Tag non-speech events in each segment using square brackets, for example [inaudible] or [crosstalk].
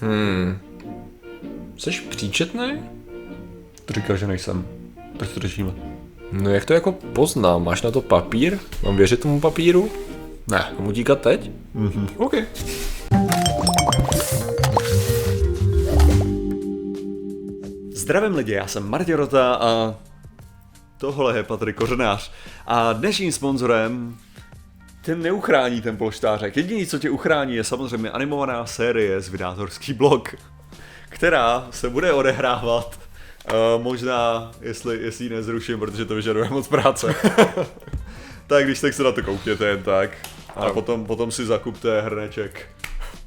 Hmm. Jsi příčetný? To říká, že nejsem. Proč to řešíme? No jak to jako poznám? Máš na to papír? Mám věřit tomu papíru? Ne. Mám utíkat teď? Mhm. OK. Zdravím lidi, já jsem Martě Rota a tohle je Patrik Kořenář. A dnešním sponzorem ten neuchrání ten polštářek. Jediný, co tě uchrání, je samozřejmě animovaná série z Vydátorský blog, která se bude odehrávat uh, možná, jestli, jestli ji nezruším, protože to vyžaduje moc práce. [laughs] tak když tak se na to koukněte jen tak. A potom, potom si zakupte hrneček.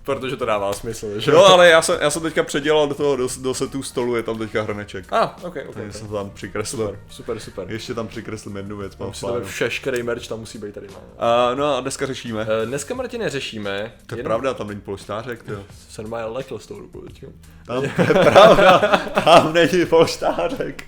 Protože to dává smysl, že? No ale já jsem, já jsem teďka předělal do toho, do, do setu stolu, je tam teďka hrneček. A, ah, OK, OK. Takže okay. jsem tam přikreslil. Super, super, super. Ještě tam přikreslím jednu věc, mám plánu. všeškerý merch tam musí být tady. A, no a dneska řešíme. Eh, Dneska, Martine, řešíme... [laughs] To je pravda, tam není polštářek, jo. Jsem normálně lekl s tou rukou. Tam to je pravda, tam není polštářek.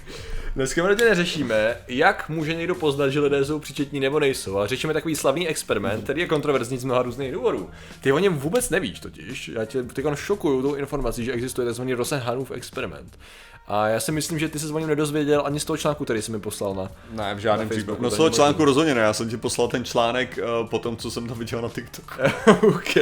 Dneska, Martine, řešíme, jak může někdo poznat, že lidé jsou příčetní nebo nejsou. A řešíme takový slavný experiment, který je kontroverzní z mnoha různých důvodů. Ty o něm vůbec nevíš totiž. Já tě teď šokuju tou informací, že existuje tzv. Rosenhanův experiment. A já si myslím, že ty se o něm nedozvěděl ani z toho článku, který jsi mi poslal na. Ne, v žádném případě. No z to toho článku rozhodně ne, já jsem ti poslal ten článek uh, po tom, co jsem tam viděl na TikTok. [laughs] OK.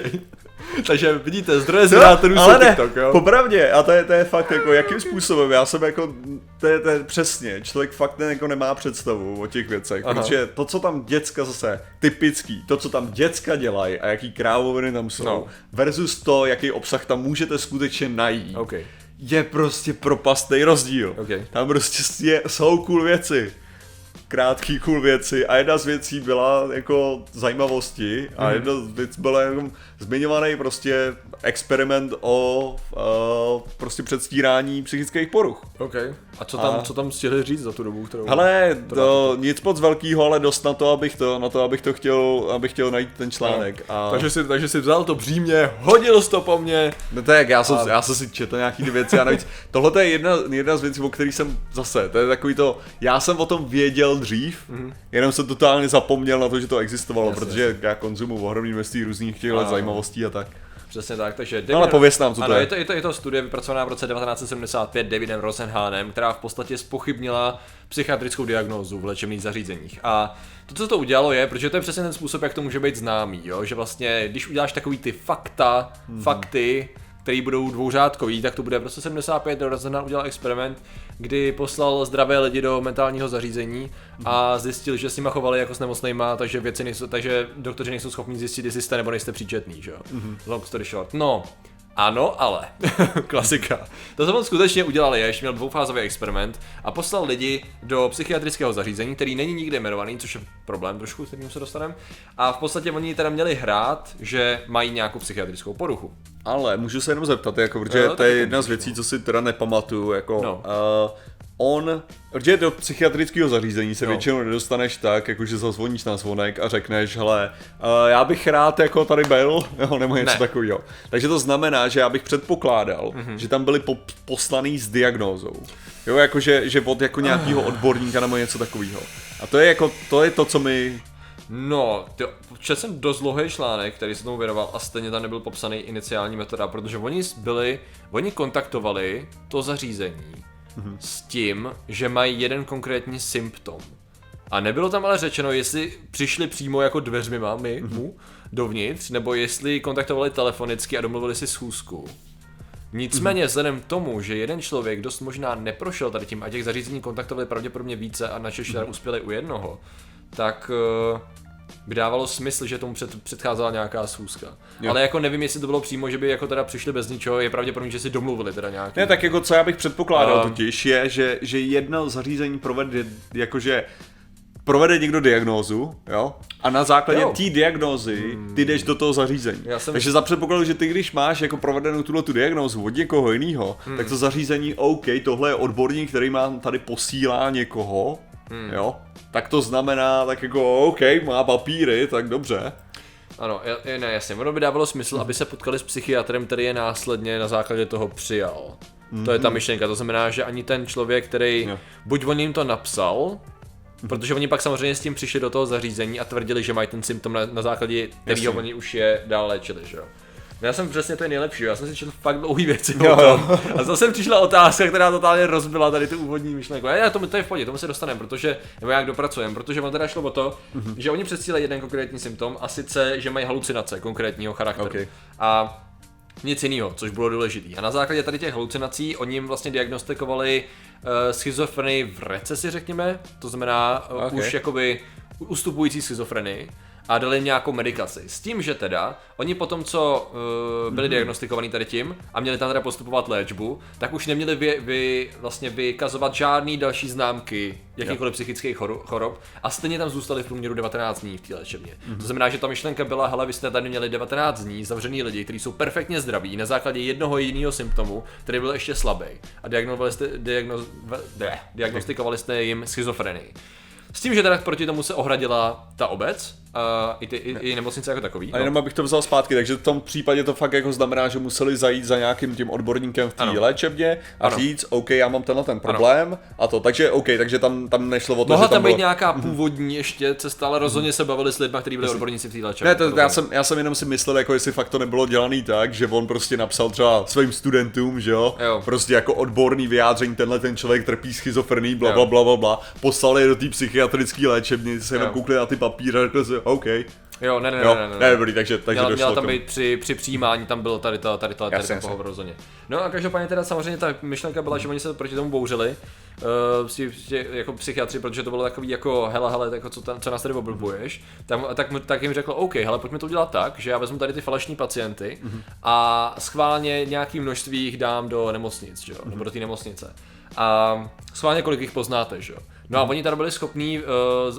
[laughs] Takže vidíte, zdroje zvědátorů jsou ale ne, TikTok, jo? popravdě, a to je, to je fakt jako, jakým způsobem, já jsem jako, to je, to je přesně, člověk fakt ne, jako nemá představu o těch věcech, Aha. protože to, co tam děcka zase, typický, to, co tam děcka dělají a jaký krávoviny tam jsou, No. versus to, jaký obsah tam můžete skutečně najít, OK. Je prostě propastný rozdíl. Ok. Tam prostě je, jsou cool věci. Krátký cool věci a jedna z věcí byla jako zajímavosti a Mhm. jedna z věcí byla jako zmiňovaný prostě experiment o uh, prostě předstírání psychických poruch. OK. A co tam, A- co tam stihli říct za tu dobu, kterou... Hele, to to, nic moc velkýho, ale dost na to, abych to, na to, abych to chtěl, abych chtěl najít ten článek. A... Takže si, takže si vzal to břímě, hodil to po mně. No to je jak, já jsem, A- já jsem si četl nějaký ty věci a navíc, [laughs] tohle je jedna, jedna z věcí, o kterých jsem zase, to je takový to, já jsem o tom věděl dřív, mm-hmm. jenom jsem totálně zapomněl na to, že to existovalo, Jasně, protože já konzumuji ohromný množství různých těchto zajímavostí a tak. Přesně tak, takže... No ale pověz nám, co to ano, je. je to, je, to, je to studie vypracovaná v roce 1975 Davidem Rosenhanem, která v podstatě spochybnila psychiatrickou diagnózu v léčebných zařízeních. A to, co to udělalo, je, protože to je přesně ten způsob, jak to může být známý, jo? že vlastně, když uděláš takový ty fakta, Mhm. hmm. fakty, který budou dvouřádkový, tak to bude prostě 75, Rosenhan udělal experiment, kdy poslal zdravé lidi do mentálního zařízení a zjistil, že s nima chovali jako s nemocnýma, takže věci nejsou, takže doktoři nejsou schopni zjistit, jestli jste nebo nejste příčetný, že jo. Mm-hmm. Long story short. No, ano, ale. [laughs] Klasika. To, co on skutečně udělal, je, že měl dvoufázový experiment a poslal lidi do psychiatrického zařízení, který není nikde jmenovaný, což je problém trošku, s kterým se dostaneme. A v podstatě oni teda měli hrát, že mají nějakou psychiatrickou poruchu. Ale můžu se jenom zeptat, jako, protože Jo, to je jedna z věcí, co si teda nepamatuju, jako No. uh, on, protože do psychiatrického zařízení se No. většinou nedostaneš tak, jako že zazvoníš na zvonek a řekneš, hele, uh, já bych rád jako tady byl, [laughs] jo, nebo něco Ne. takového. Takže to znamená, že já bych předpokládal, Mhm. mm-hmm. že tam byli po- poslaný s diagnózou. Jo, jakože že od jako nějakého odborníka nebo něco takového. A to je jako, to je to, co mi No, to, četl jsem dost dlouhý článek, který se tomu věnoval a stejně tam nebyl popsaný iniciální metoda, protože oni byli, oni kontaktovali to zařízení mm-hmm. s tím, že mají jeden konkrétní symptom. A nebylo tam ale řečeno, jestli přišli přímo jako dveřmima my, mm-hmm. mu, dovnitř, nebo jestli kontaktovali telefonicky a domluvili si schůzku. Nicméně vzhledem k tomu, že jeden člověk dost možná neprošel tady tím a těch zařízení kontaktovali pravděpodobně více a načež teda uspěli u jednoho, tak eh, by dávalo smysl, že tomu před, předcházela nějaká schůzka. Jo. Ale jako nevím, jestli to bylo přímo, že by jako teda přišli bez ničeho, je pravděpodobně, že si domluvili teda nějaký. Ne, tak jako co já bych předpokládal Um, totiž je, že, že jedno zařízení provede, jakože provede někdo diagnózu, jo, a na základě té diagnózy ty jdeš do toho zařízení. Já jsem- Takže za předpokladu, že ty když máš jako provedenou tuhle tu diagnózu od někoho jiného, Hmm. tak to zařízení, OK, tohle je odborník, který mám tady posílá někoho, Hmm. jo, tak to znamená, tak jako OK, má papíry, tak dobře. Ano, je, ne, jasně, ono by dávalo smysl, aby se potkali s psychiatrem, který je následně na základě toho přijal. To je ta myšlenka, to znamená, že ani ten člověk, který Jo. buď on jim to napsal, protože oni pak samozřejmě s tím přišli do toho zařízení a tvrdili, že mají ten symptom na, na základě kterého oni už je dál léčili, že jo. Já jsem přesně ten nejlepší, já jsem si četl fakt dlouhý věci Jo, jo. A zase přišla otázka, která totálně rozbila tady tu úvodní myšlenku. A já to, to je v pohodě, tomu se dostaneme, protože, nebo jak dopracujeme, protože on teda šlo o to, Mhm. že oni předstírali jeden konkrétní symptom, a sice, že mají halucinace konkrétního charakteru. Ok. A nic jiného, což bylo důležité. A na základě tady těch halucinací oni jim vlastně diagnostikovali uh, schizofrenii v recesi, řekněme, to znamená uh, Ok. už jakoby ustupující schizofrenii a dali jim nějakou medikaci. S tím, že teda, oni potom, co uh, byli mm-hmm. diagnostikovaní tady tím a měli tam teda postupovat léčbu, tak už neměli vy, vy, vlastně vykazovat žádný další známky jakýchkoliv psychických choru- chorob a stejně tam zůstali v průměru 19 dní v té léčebně. Mm-hmm. To znamená, že ta myšlenka byla, hele, vy jste tady měli 19 dní zavřený lidi, kteří jsou perfektně zdraví na základě jednoho jediného symptomu, který byl ještě slabý a diagnostovali jste, diagnoz, ne, diagnostikovali jste jim schizofrenii. S tím, že teda proti tomu se ohradila ta obec, uh, i, ty, i, i nemocnice jako takový. A jenom abych to vzal zpátky, takže v tom případě to fakt jako znamená, že museli zajít za nějakým tím odborníkem v té Ano. léčebně a Ano. říct, OK, já mám tenhle ten problém a to, takže OK, takže tam, tam nešlo o to, Mohla že tam tam být bylo... nějaká původní ještě cesta, ale rozhodně se bavili s lidmi, kteří byli odborníci v té léčebně. Ne, to, já, rozhodně. jsem, já jsem jenom si myslel, jako jestli fakt to nebylo dělaný tak, že on prostě napsal třeba svým studentům, že jo, Jo. prostě jako odborný vyjádření, tenhle ten člověk trpí schizofrení, bla, bla, bla, bla, bla, poslali je do té psychiatrické léčebny, se jenom koukli na ty papíry a řekli si, OK, Jo, ne, ne, jo, ne, ne, ne, ne, dobrý, takže, takže Měla, došlo měla tam být při, při přijímání, tam bylo tady to, tady to, tady to jasně. pohovor rozhodně. No a každopádně teda samozřejmě ta myšlenka byla, že oni se proti tomu bouřili, uh, si, si, jako psychiatři, protože to bylo takový jako, hele, hele, jako co, tam, co nás tady oblbuješ, tam, tak, mu- tak jim řekl, OK, hele, pojďme to udělat tak, že já vezmu tady ty falešní pacienty a schválně nějaký množství jich dám do nemocnic, že jo, nebo do té nemocnice. A schválně kolik jich poznáte, že jo. No a oni tady byli schopní uh,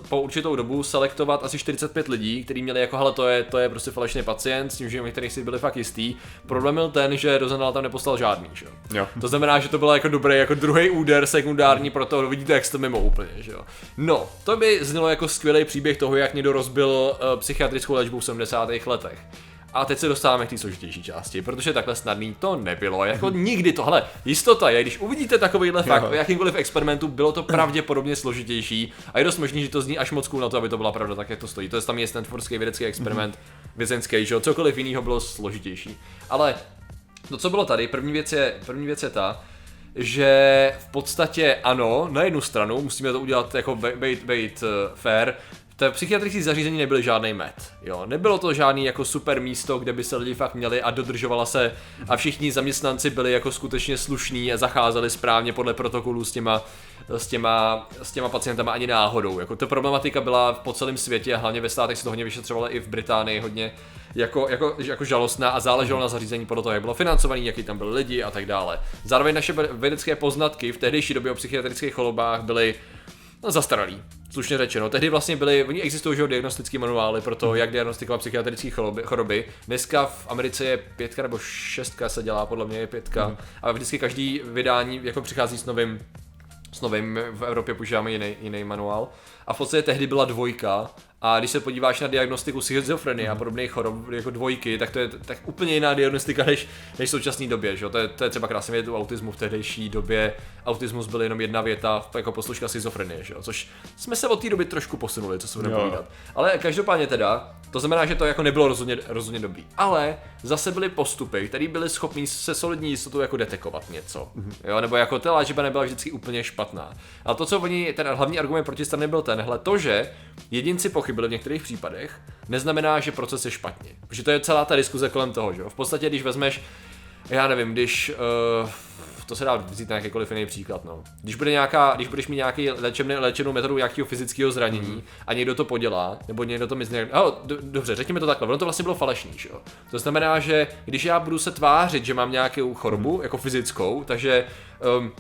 po určitou dobu selektovat asi 45 lidí, kteří měli jako, hele, to je, to je prostě falešný pacient, s tím, že některých si byli fakt jistý. Problém byl ten, že Rosenthal tam neposlal žádný, že jo. To znamená, že to bylo jako dobrý, jako druhý úder sekundární pro to, vidíte, jak jste mimo úplně, že jo. No, to by znělo jako skvělý příběh toho, jak někdo rozbil uh, psychiatrickou léčbu v 70. letech. A teď se dostáváme k té složitější části, protože takhle snadný to nebylo. Jako [laughs] nikdy to, hele, jistota je, když uvidíte takovýhle fakt Jo. v jakýmkoliv experimentu, bylo to pravděpodobně složitější a je dost možný, že to zní až moc cool na to, aby to byla pravda, tak jak to stojí. To je tam je Stanfordský vědecký experiment, vězenský, že jo, cokoliv jiného bylo složitější. Ale to, co bylo tady, první věc je, první věc je ta, že v podstatě ano, na jednu stranu musíme to udělat jako být, být uh, fair, v psychiatrické zařízení nebyly žádný med, jo. Nebylo to žádný jako super místo, kde by se lidi fakt měli a dodržovala se a všichni zaměstnanci byli jako skutečně slušní a zacházeli správně podle protokolů s těma, s těma, s těma pacientama ani náhodou. Jako ta problematika byla po celém světě a hlavně ve státech se to hodně vyšetřovalo i v Británii hodně jako, jako, jako žalostná a záleželo na zařízení podle toho, jak bylo financovaný, jaký tam byli lidi a tak dále. Zároveň naše vědecké poznatky v tehdejší době o psychiatrických chorobách byly no, zastaralý, slušně řečeno. Tehdy vlastně byly, oni existují že diagnostické manuály pro to, jak diagnostikovat psychiatrické choroby, choroby. Dneska v Americe je pětka nebo šestka se dělá, podle mě je pětka. Mm. A vždycky každý vydání jako přichází s novým s novým, v Evropě používáme jiný, jiný manuál. A v podstatě tehdy byla dvojka a když se podíváš na diagnostiku schizofrenie a podobných chorob jako dvojky, tak to je tak úplně jiná diagnostika než, než v současné době. Že? To, je, to je třeba krásně vidět u autismu v tehdejší době. Autismus byl jenom jedna věta jako posluška schizofrenie, že? což jsme se od té doby trošku posunuli, co se budeme povídat. Ale každopádně teda, to znamená, že to jako nebylo rozhodně, rozhodně dobrý. Ale zase byly postupy, které byly schopní se solidní jistotou jako detekovat něco. Jo, nebo jako ta léčba nebyla vždycky úplně špatná. A to, co oni, ten hlavní argument proti strany byl tenhle, to, že jedinci pochybili v některých případech, neznamená, že proces je špatně. Protože to je celá ta diskuze kolem toho, že jo. V podstatě, když vezmeš, já nevím, když uh, to se dá vzít na jakýkoliv jiný příklad, no. Když, bude nějaká, když budeš mít nějaký léčebný, léčenou metodu nějakého fyzického zranění a někdo to podělá, nebo někdo to mizne, oh, do, dobře, řekněme to takhle, ono to vlastně bylo falešný, že jo. To znamená, že když já budu se tvářit, že mám nějakou chorobu, jako fyzickou, takže um,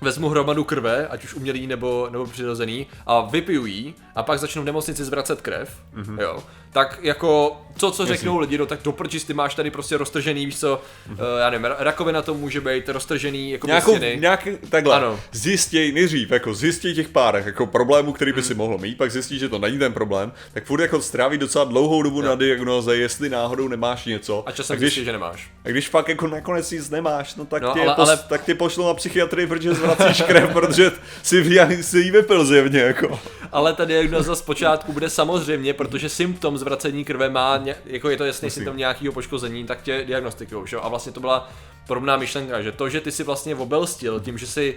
vezmu hromadu krve, ať už umělý nebo, nebo přirozený, a vypiju jí, a pak začnu v nemocnici zvracet krev, mm-hmm. jo, tak jako to, co řeknou lidi, no tak doprčis, ty máš tady prostě roztržený, víš co, uh, já nevím, ra- rakovina to může být, roztržený jako Nějakou, plstiny. nějaký, takhle, Ano. zjistěj nejdřív, jako zjistěj těch párech, jako problémů, který by si mohl mít, pak zjistí, že to není ten problém, tak furt jako stráví docela dlouhou dobu na diagnoze, jestli náhodou nemáš něco. A časem když, zjistíš, že nemáš. a když fakt jako nakonec nic nemáš, no tak, No, tě, ale- pos, ale- tak tě pošlou na psychiatrii, protože zvracíš krev, protože si, v- si jí vypil zjevně, jako. Ale ta diagnoza zpočátku bude samozřejmě, protože symptom zvracení krve má, ně, jako je to jasný symptom nějakého poškození, tak tě diagnostikují? A vlastně to byla podobná myšlenka, že to, že ty si vlastně obelstil tím, že si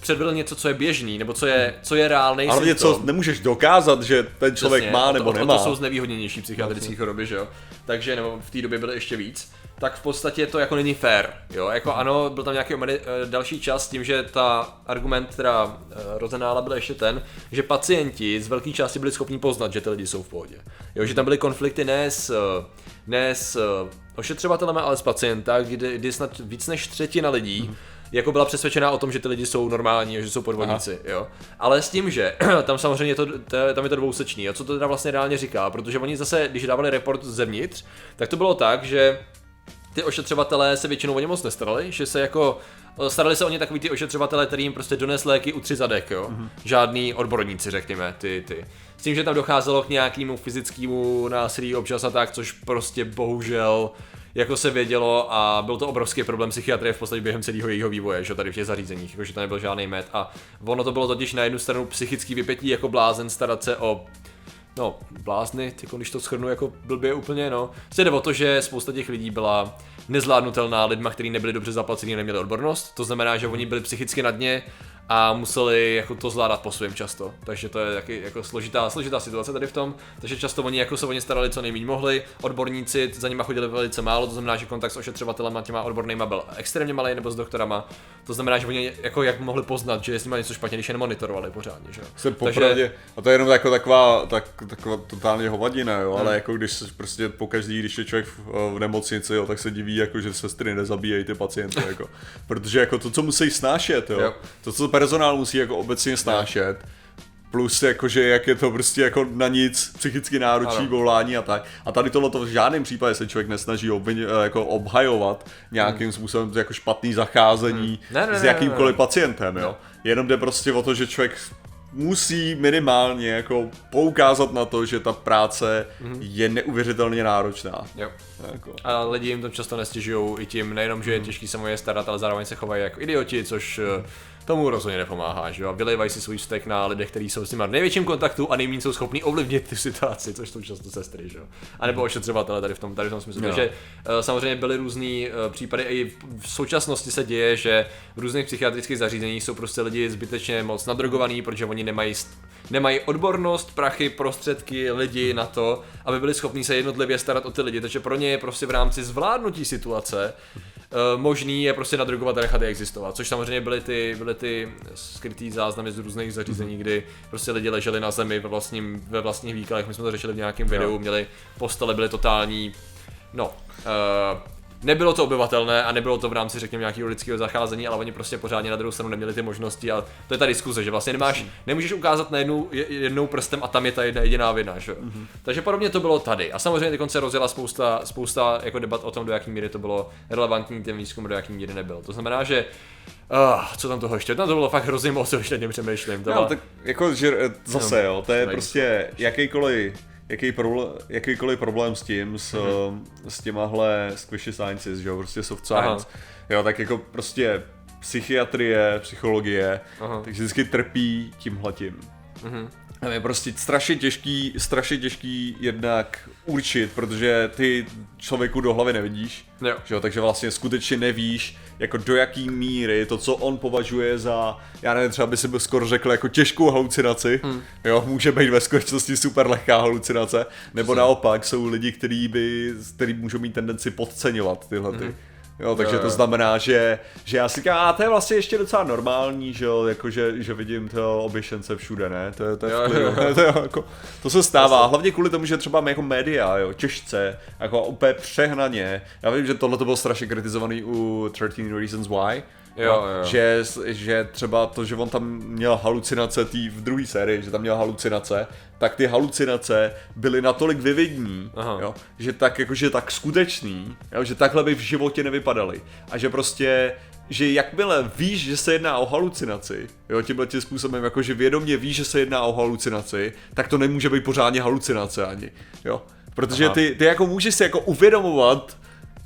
předvedl něco, co je běžný, nebo co je, co je reálný Ale něco nemůžeš dokázat, že ten člověk Přesně, má nebo to, nemá. To jsou znevýhodněnější psychiatrické choroby, že jo? Takže, nebo v té době byly ještě víc. Tak v podstatě to jako není fair, jo? Jako ano, byl tam nějaký omeny, eh, další čas s tím, že ta argument teda eh, Rozenála byl ještě ten, že pacienti z velké části byli schopni poznat, že ty lidi jsou v pohodě. Jo, že tam byly konflikty ne s, eh, ne s ošetřovatelem, ale s pacienta, kdy, kdy snad víc než třetina lidí jako byla přesvědčená o tom, že ty lidi jsou normální, a že jsou podvodníci, jo. Ale s tím, že [clears throat] tam samozřejmě je to, to, tam je to dvousečný. A co to teda vlastně reálně říká? Protože oni zase, když dávali report zevnitř, tak to bylo tak, že ty ošetřovatelé se většinou o ně moc nestarali, že se jako starali se o ně takový ty ošetřovatelé, který jim prostě dones léky u tři zadek, jo. Mm-hmm. Žádný odborníci, řekněme, ty, ty. S tím, že tam docházelo k nějakému fyzickému násilí občas a tak, což prostě bohužel jako se vědělo a byl to obrovský problém psychiatrie v podstatě během celého jejího vývoje, že tady v těch zařízeních, jakože to nebyl žádný med a ono to bylo totiž na jednu stranu psychický vypětí jako blázen starat se o no, blázny, jako když to schrnu jako blbě úplně, no. Se jde o to, že spousta těch lidí byla nezvládnutelná lidma, kteří nebyli dobře zaplacení neměli odbornost. To znamená, že oni byli psychicky na dně a museli jako to zvládat po svém často. Takže to je taky jako složitá, složitá situace tady v tom. Takže často oni jako se o ně starali co nejméně mohli. Odborníci za nima chodili velice málo, to znamená, že kontakt s ošetřovatelem a těma odbornýma byl extrémně malý nebo s doktorama. To znamená, že oni jako jak mohli poznat, že je s nimi něco špatně, když je nemonitorovali pořádně, že. Se popravdě, a to je jenom jako taková, tak, taková totálně hovadina, jo, ale jako když se prostě pokaždý, když je člověk v, v nemocnici, jo, tak se diví, jako, že sestry nezabíjejí ty pacienty, [laughs] jako, protože jako to, co musí snášet, jo, Jo. to, co personál musí jako obecně snášet, plus jakože jak je to prostě jako na nic psychicky náročí volání a tak. A tady tohle to v žádném případě se člověk nesnaží obvin, jako obhajovat nějakým způsobem jako špatný zacházení Hmm. Ne, ne, s ne, jakýmkoliv ne, ne. pacientem, jo. Jenom jde prostě o to, že člověk musí minimálně jako poukázat na to, že ta práce je neuvěřitelně náročná. Jo. Jako. A lidi jim to často nestěžují i tím, nejenom, že je těžký se o je starat, ale zároveň se chovají jako idioti, což eh, tomu rozhodně nepomáhá, že jo. Vylejvají si svůj vztek na lidech, kteří jsou s nimi v největším kontaktu a nejméně jsou schopní ovlivnit tu situaci, což jsou často sestry, že jo. A nebo ošetřovatele tady v tom, tady v tom smyslu. Takže eh, samozřejmě byly různý eh, případy, i v- současnosti se děje, že v různých psychiatrických zařízeních jsou prostě lidi zbytečně moc nadrogovaní, protože oni nemají nemají odbornost, prachy, prostředky, lidi na to, aby byli schopni se jednotlivě starat o ty lidi. Takže pro ně je prostě v rámci zvládnutí situace eh, možný je prostě nadrogovat a nechat je existovat. Což samozřejmě byly ty, byly ty skrytý záznamy z různých zařízení, kdy prostě lidi leželi na zemi ve, vlastním, ve vlastních výkalech. My jsme to řešili v nějakém videu, měli postele, byly totální, no, uh, Nebylo to obyvatelné a nebylo to v rámci, řekněme, nějakého lidského zacházení, ale oni prostě pořádně na druhou stranu neměli ty možnosti a to je ta diskuze, že vlastně nemáš, nemůžeš ukázat na jednu, je- jednou prstem a tam je ta jedna jediná vina, že? Mm-hmm. Takže podobně to bylo tady. A samozřejmě teď se rozjela spousta, spousta jako debat o tom, do jaký míry to bylo relevantní ten výzkum, do jaký míry nebyl. To znamená, že uh, co tam toho ještě? Tam to bylo fakt hrozně moc, když nad tím přemýšlím. To No, tak jako, že eh, zase jo, to je prostě jakýkoliv, jaký problém, jakýkoliv problém s tím, s, Mhm. s těmahle squishy sciences, že jo, prostě soft science, jo, tak jako prostě psychiatrie, psychologie, Aha. takže vždycky trpí tímhletím. Mhm. Je prostě strašně těžký, strašně těžký jednak určit, protože ty člověku do hlavy nevidíš, Jo. že jo, takže vlastně skutečně nevíš, jako do jaký míry to, co on považuje za, já nevím, třeba by si byl skoro řekl jako těžkou halucinaci, hmm. jo, může být ve skutečnosti super lehká halucinace, nebo Přesně. naopak jsou lidi, kteří by, který můžou mít tendenci podceňovat tyhle ty. Jo, takže to znamená, že, že já si říkám, a to je vlastně ještě docela normální, že jo, jako že, že vidím to oběšence všude, ne, to je, to je Jo, v klidu. jo, [laughs] to, je jako, to se stává, hlavně kvůli tomu, že třeba jako média, jo, těžce, jako úplně přehnaně, já vím, že tohle to bylo strašně kritizovaný u 13 Reasons Why, Jo, jo. Že, že třeba to, že on tam měl halucinace tý, v druhé sérii, že tam měl halucinace, tak ty halucinace byly natolik vyvidní, Aha. jo, že tak jakože tak skutečný, jo, že takhle by v životě nevypadaly. A že prostě že jakmile víš, že se jedná o halucinaci, jo, tímhle tím způsobem, jakože vědomě víš, že se jedná o halucinaci, tak to nemůže být pořádně halucinace ani, jo. Protože Aha. ty, ty jako můžeš si jako uvědomovat,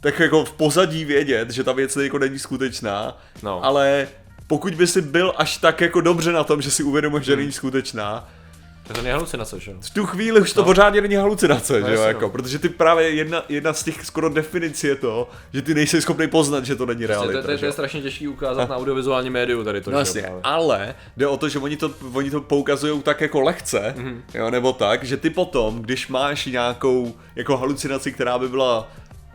tak jako v pozadí vědět, že ta věc jako není skutečná, No. ale pokud by si byl až tak jako dobře na tom, že si uvědomuješ, že není skutečná, To je halucinace, že jo? v tu chvíli už to No. pořádně není halucinace, že jo, jako, no. protože ty právě jedna, jedna z těch skoro definic je to, že ty nejsi schopný poznat, že to není To, realita. to, to, že to je strašně těžký ukázat na audiovizuální médiu tady to, No jasně, právě. ale jde o to, že oni to, oni to poukazují tak jako lehce, Mhm. mm-hmm. jo, nebo tak, že ty potom, když máš nějakou jako halucinaci, která by byla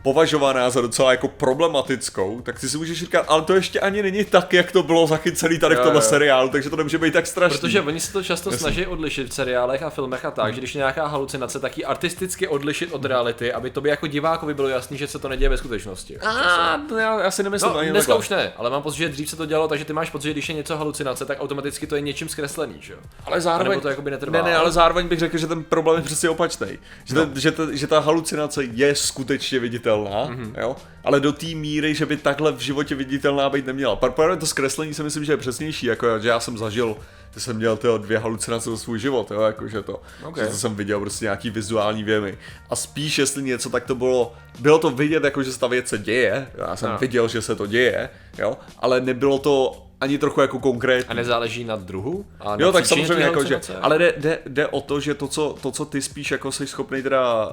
považovaná za docela jako problematickou, tak ty si můžeš říkat, ale to ještě ani není tak, jak to bylo zachycený tady v tomhle seriálu, takže to nemůže být tak strašný. Protože oni se to často snaží odlišit v seriálech a filmech a tak, že když je nějaká halucinace, tak ji artisticky odlišit od reality, aby tobě jako divákovi bylo jasný, že se to neděje ve skutečnosti. A, to já, já si nemyslím No, ani dneska takhle. už ne, ale mám pocit, že dřív se to dělalo, takže ty máš pocit, že když je něco halucinace, tak automaticky to je něčím zkreslený, že jo? Ale zároveň, to jakoby netrvá. ne, ne, ale zároveň bych řekl, že ten problém je přesně opačný. Že, no. že, ta, že ta halucinace je skutečně viditelná, Mhm. mm-hmm. jo, ale do té míry, že by takhle v životě viditelná být neměla. Právě to zkreslení si myslím, že je přesnější, jako že já jsem zažil, že jsem měl tyho dvě halucinace za svůj život, jo, jakože to, Ok. že to jsem viděl prostě nějaký vizuální věmy. A spíš, jestli něco, tak to bylo, bylo to vidět, jako že se ta věc se děje, já jsem No. viděl, že se to děje, jo, ale nebylo to ani trochu jako konkrétní. A nezáleží na druhu? A na Jo, tak samozřejmě jako, že, ale jde, jde, jde, o to, že to co, to, co ty spíš jako jsi schopný teda, uh,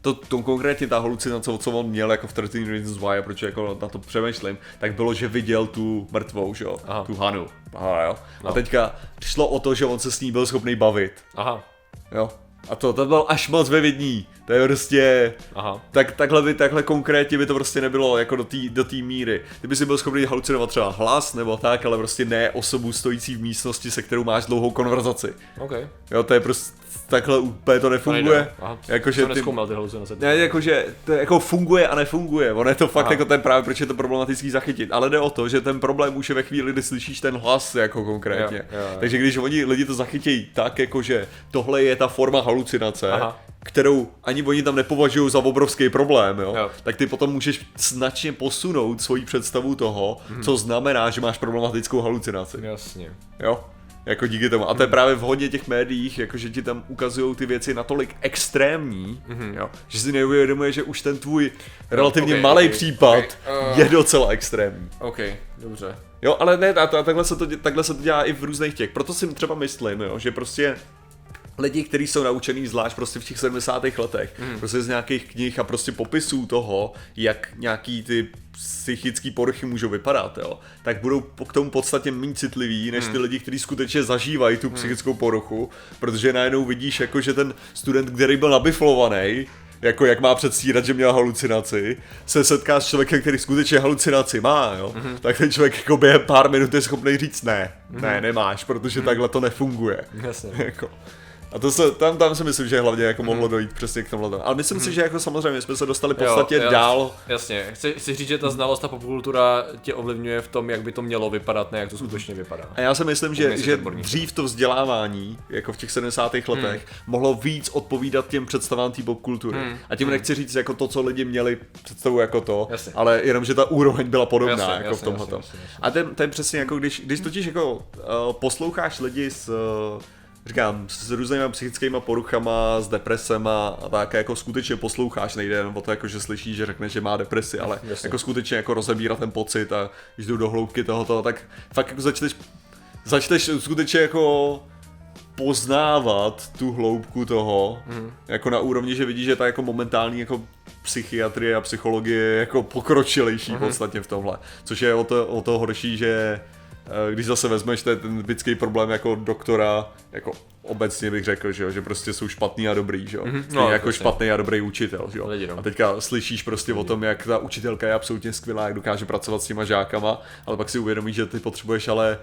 to, to konkrétně ta halucinace, co on měl jako v 13 Reasons Why, proč jako na to přemýšlím, tak bylo, že viděl tu mrtvou, že jo, Aha. tu Hanu. Aha, jo. No. A teďka šlo o to, že on se s ní byl schopný bavit, Aha, jo. A to, to bylo až moc vyvidní. To je prostě... aha. Tak, takhle, by, takhle konkrétně by to prostě nebylo jako do té do té míry. Ty by si byl schopný halucinovat třeba hlas nebo tak, ale prostě ne osobu stojící v místnosti, se kterou máš dlouhou konverzaci. OK. Jo, to je prostě takhle úplně to nefunguje. Jakože ty, ne, jakože to jako funguje a nefunguje. Ono je to fakt Aha. jako ten právě, proč je to problematický zachytit. Ale jde o to, že ten problém už je ve chvíli, kdy slyšíš ten hlas jako konkrétně. Jo, jo, jo. Takže když oni lidi to zachytějí tak, jakože tohle je ta forma halucinace, Aha. Kterou ani oni tam nepovažují za obrovský problém, jo? Jo. tak ty potom můžeš značně posunout svoji představu toho, Mhm. co znamená, že máš problematickou halucinaci. Jasně. Jo? Jako díky tomu. A to je právě v hodně těch médiích, jakože ti tam ukazují ty věci natolik extrémní, jo? že si neuvědomuje, že už ten tvůj relativně ok, malý ok, případ ok, uh. je docela extrémní. OK, dobře. Jo, ale ne, a, a takhle, se to, takhle se to dělá i v různých těch. Proto si třeba myslím, jo, že prostě lidi, kteří jsou naučený zvlášť prostě v těch 70. letech, hmm. prostě z nějakých knih a prostě popisů toho, jak nějaký ty psychický poruchy můžou vypadat, jo, tak budou k tomu podstatně méně citliví, než ty lidi, kteří skutečně zažívají tu psychickou poruchu, protože najednou vidíš, jako že ten student, který byl nabiflovaný, jako jak má předstírat, že měl halucinaci, se setká s člověkem, který skutečně halucinaci má, jo, mm-hmm. tak ten člověk jako během pár minut je schopný říct ne, mm-hmm. ne, nemáš, protože mm-hmm. takhle to nefunguje. Jasně. [laughs] jako. A to se, tam, tam si myslím, že hlavně jako mohlo dojít přesně k tomuhle. Ale myslím si, že jako samozřejmě jsme se dostali v podstatě Jo, dál. Jasně, chci, chci říct, že ta znalost a popkultura tě ovlivňuje v tom, jak by to mělo vypadat, ne jak to skutečně vypadá. A já si myslím, že, že dřív to vzdělávání, jako v těch 70. letech, Hmm. mohlo víc odpovídat těm představám té popkultury. A tím nechci říct jako to, co lidi měli představu jako to. Jasně. ale jenom, že ta úroveň byla podobná Jasně, jako v jasně, tomhle. jasně, jasně, jasně. A ten, ten přesně jako když, když totiž jako uh, posloucháš lidi s uh, říkám, s různými psychickými poruchama, s depresema a tak, jako skutečně posloucháš, nejde jenom o to, jako, že slyšíš, že řekne, že má depresi, ale Jasně. jako skutečně jako rozebírat ten pocit a když jdu do hloubky tohoto, tak fakt jako začneš, začneš skutečně jako poznávat tu hloubku toho, mm. jako na úrovni, že vidíš, že ta jako momentální jako psychiatrie a psychologie je jako pokročilejší mm. v podstatě v tomhle, což je o to, o to horší, že když zase vezmeš je ten typický problém jako doktora, jako obecně bych řekl, že, jo, že prostě jsou špatný a dobrý, že jo. Mm-hmm. No, jako přesně. špatný a dobrý učitel, že jo. Lidi, no. A teďka slyšíš prostě o tom, jak ta učitelka je absolutně skvělá, jak dokáže pracovat s těma žákama, ale pak si uvědomíš, že ty potřebuješ ale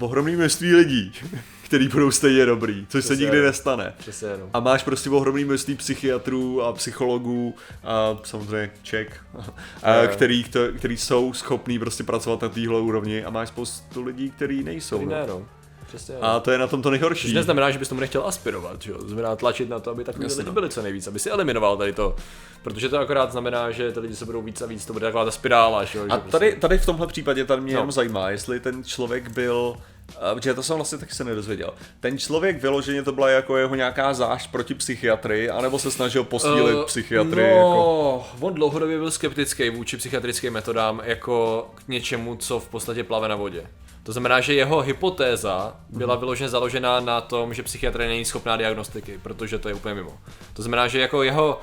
ohromný množství lidí, [laughs] který budou stejně dobrý, což se Přesně. nikdy nestane. Přesně jenom. A máš prostě ohromný množství psychiatrů a psychologů a samozřejmě Ček, [laughs] a který, který jsou schopní prostě pracovat na téhle úrovni a máš spoustu lidí, který nejsou. Který no. ne, no. Přesně. A to je na tom to nejhorší. Což neznamená, že bys tomu nechtěl aspirovat, že jo? Znamená tlačit na to, aby Jasně, lidi no. byli co nejvíc, aby si eliminoval tady to. Protože to akorát znamená, že ty lidi se budou víc a víc, to bude taková ta spirála, že jo? A že tady, tady v tomhle případě tady mě No. jenom zajímá, jestli ten člověk byl, uh, protože to jsem vlastně taky se nedozvěděl, ten člověk vyloženě to byla jako jeho nějaká zášť proti psychiatrii, anebo se snažil posílit Eh, psychiatrii no, jako... on dlouhodobě byl skeptický vůči psychiatrickým metodám jako k něčemu, co v podstatě plave na vodě. To znamená, že jeho hypotéza byla vyloženě založená na tom, že psychiatrie není schopná diagnostiky, protože to je úplně mimo. To znamená, že jako jeho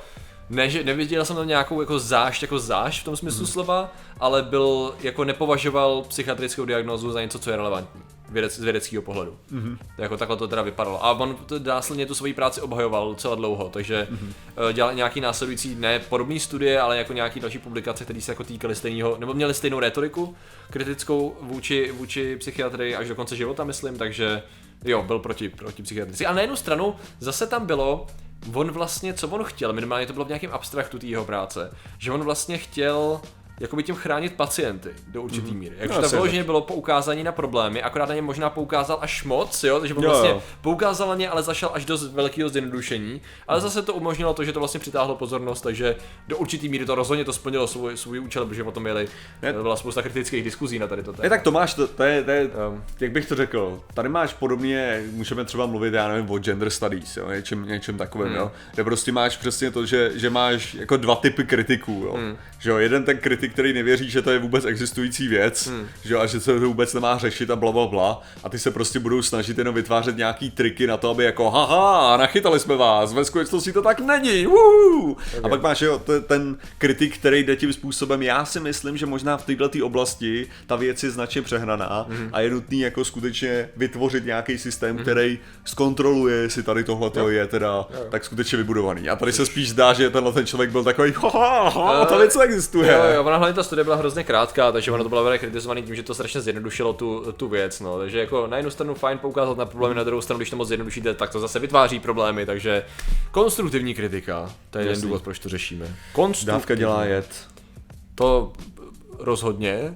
ne, že neviděl jsem tam nějakou jako zášť, jako zášť v tom smyslu slova, ale byl, jako nepovažoval psychiatrickou diagnózu za něco, co je relevantní vědec, z vědeckého pohledu. Mm-hmm. Jako takhle to teda vypadalo. A on to následně tu svoji práci obhajoval celá dlouho, takže mm-hmm. dělal nějaký následující, ne podobné studie, ale jako nějaký další publikace, které se jako týkaly stejného, nebo měly stejnou retoriku kritickou vůči, vůči psychiatrii až do konce života, myslím, takže jo, byl proti, proti psychiatrici. A na jednu stranu zase tam bylo, on vlastně, co on chtěl, minimálně to bylo v nějakém abstraktu té jeho práce, že on vlastně chtěl jakoby tím chránit pacienty do určitý míry. No, Jakože to asi vyloženě bylo poukázání na problémy, akorát na ně možná poukázal až moc, jo, takže on Jo, vlastně jo. poukázal na ně, ale zašel až do velkého zjednodušení, ale zase to umožnilo to, že to vlastně přitáhlo pozornost, takže do určitý míry to rozhodně to splnilo svůj, svůj účel, protože o tom měli, Ne- byla spousta kritických diskuzí na tady to téma. Je tak to máš, to, to je, to je Um. jak bych to řekl, tady máš podobně, můžeme třeba mluvit, já nevím, o gender studies, jo, něčem, něčem takovém, Hmm. jo, kde prostě máš přesně to, že, že máš jako dva typy kritiků, jo, Hmm. že jo, jeden ten kritik, který nevěří, že to je vůbec existující věc, Hmm. že jo, a že se to vůbec nemá řešit a bla, bla, bla, a ty se prostě budou snažit jenom vytvářet nějaký triky na to, aby jako, haha, nachytali jsme vás, ve skutečnosti to tak není, Woo! A pak máš jo, t- ten kritik, který jde tím způsobem, já si myslím, že možná v této oblasti ta věc je značně přehnaná Mhm. a je nutný jako skutečně vytvořit nějaký systém, který zkontroluje, jestli tady tohle to je teda tak skutečně vybudovaný. A tady se spíš zdá, že tenhle ten člověk byl takový, haha, ta věc existuje. Jo, jo, ona hlavně ta studie byla hrozně krátká, takže ono to bylo velmi kritizovaný tím, že to strašně zjednodušilo tu, tu věc, no. Takže jako na jednu stranu fajn poukázat na problémy, na druhou stranu, když to moc zjednodušíte, tak to zase vytváří problémy, takže konstruktivní kritika, to je jeden Jasný. důvod, proč to řešíme. Konstruktivní. Dávka dělá jed. To rozhodně.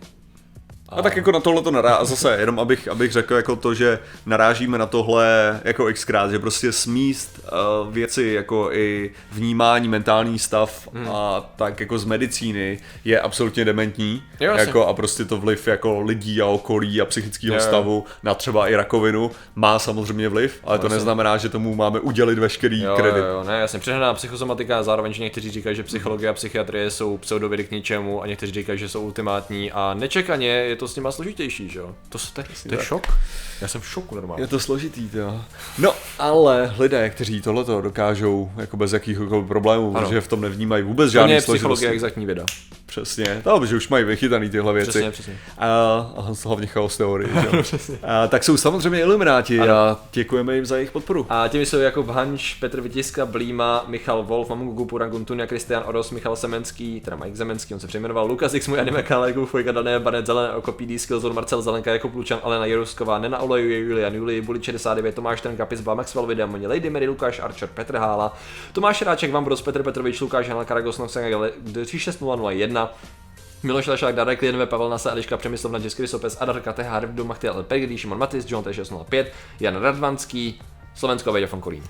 A tak jako na tohle to nará, a zase jenom abych, abych řekl jako to, že narážíme na tohle jako xkrát, že prostě smíst uh, věci jako i vnímání, mentální stav Hmm. a tak jako z medicíny je absolutně dementní. Jo, jako, a prostě to vliv jako lidí a okolí a psychického stavu na třeba i rakovinu má samozřejmě vliv, ale to Jasně. neznamená, že tomu máme udělit veškerý Jo, kredit. jo, jo, ne, jasně, přehnaná psychosomatika a zároveň, že někteří říkají, že psychologie a psychiatrie jsou pseudovědy k ničemu a někteří říkají, že jsou ultimátní a nečekaně je to s nima složitější, že jo? To, to, to, to je šok. Já jsem v šoku normálně. Je to složitý, to. No, ale lidé, kteří tohleto dokážou jako bez jakýchkoliv problémů, Ano. protože v tom nevnímají vůbec žádný je psychologie složitosti. exaktní věda. Přesně, to, že už mají vychytaný tyhle věci. Přesně, přesně. A, a hlavně chaos teorie. že [laughs] a, tak jsou samozřejmě ilumináti a děkujeme jim za jejich podporu. A těmi jsou Jakub Hanš, Petr Vytiska, Blíma, Michal Wolf, Mamungu Gupuran, Guntunia, Kristian Oros, Michal Semenský, teda Mike Zemenský, on se přejmenoval, Lukas X, můj anime kanál, Jakub Fojka, Dané, Banet, Zelené, oko PD, Skillzone, Marcel Zelenka, Jakub Lučan, Alena Jerusková, Nena Olejuje, Julian Juli, Buli 69, Tomáš Trnka, Pizba, Maxwell Videmoni, Lady Mary, Lukáš Archer, Petr Hála, Tomáš Ráček, Vambros, Petr Petrovič, Lukáš Hanel, Karagos, Noxen, 36001, Miloš Lašák, Darek Klienve, Pavel Nasa, Eliška Přemyslovna, Jeskry Sopes, Adar KTH, Harvey Machty, Ale Pergedy, Šimon Matis, John T605, Jan Radvanský, Slovensko a Věďa Fonkolín.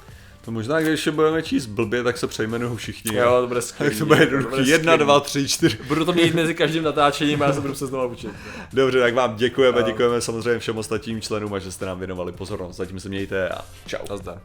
To možná, když ještě budeme číst blbě, tak se přejmenují všichni. Jo, to bude tak skvělý. to bude jednoduchý. bude Jedna, dva, tři, čtyři. Budu to mít mezi každým natáčením a já se budu se znovu učit. Dobře, tak vám děkujeme, děkujeme samozřejmě všem ostatním členům a že jste nám věnovali pozornost. Zatím se mějte a čau. Nazdar.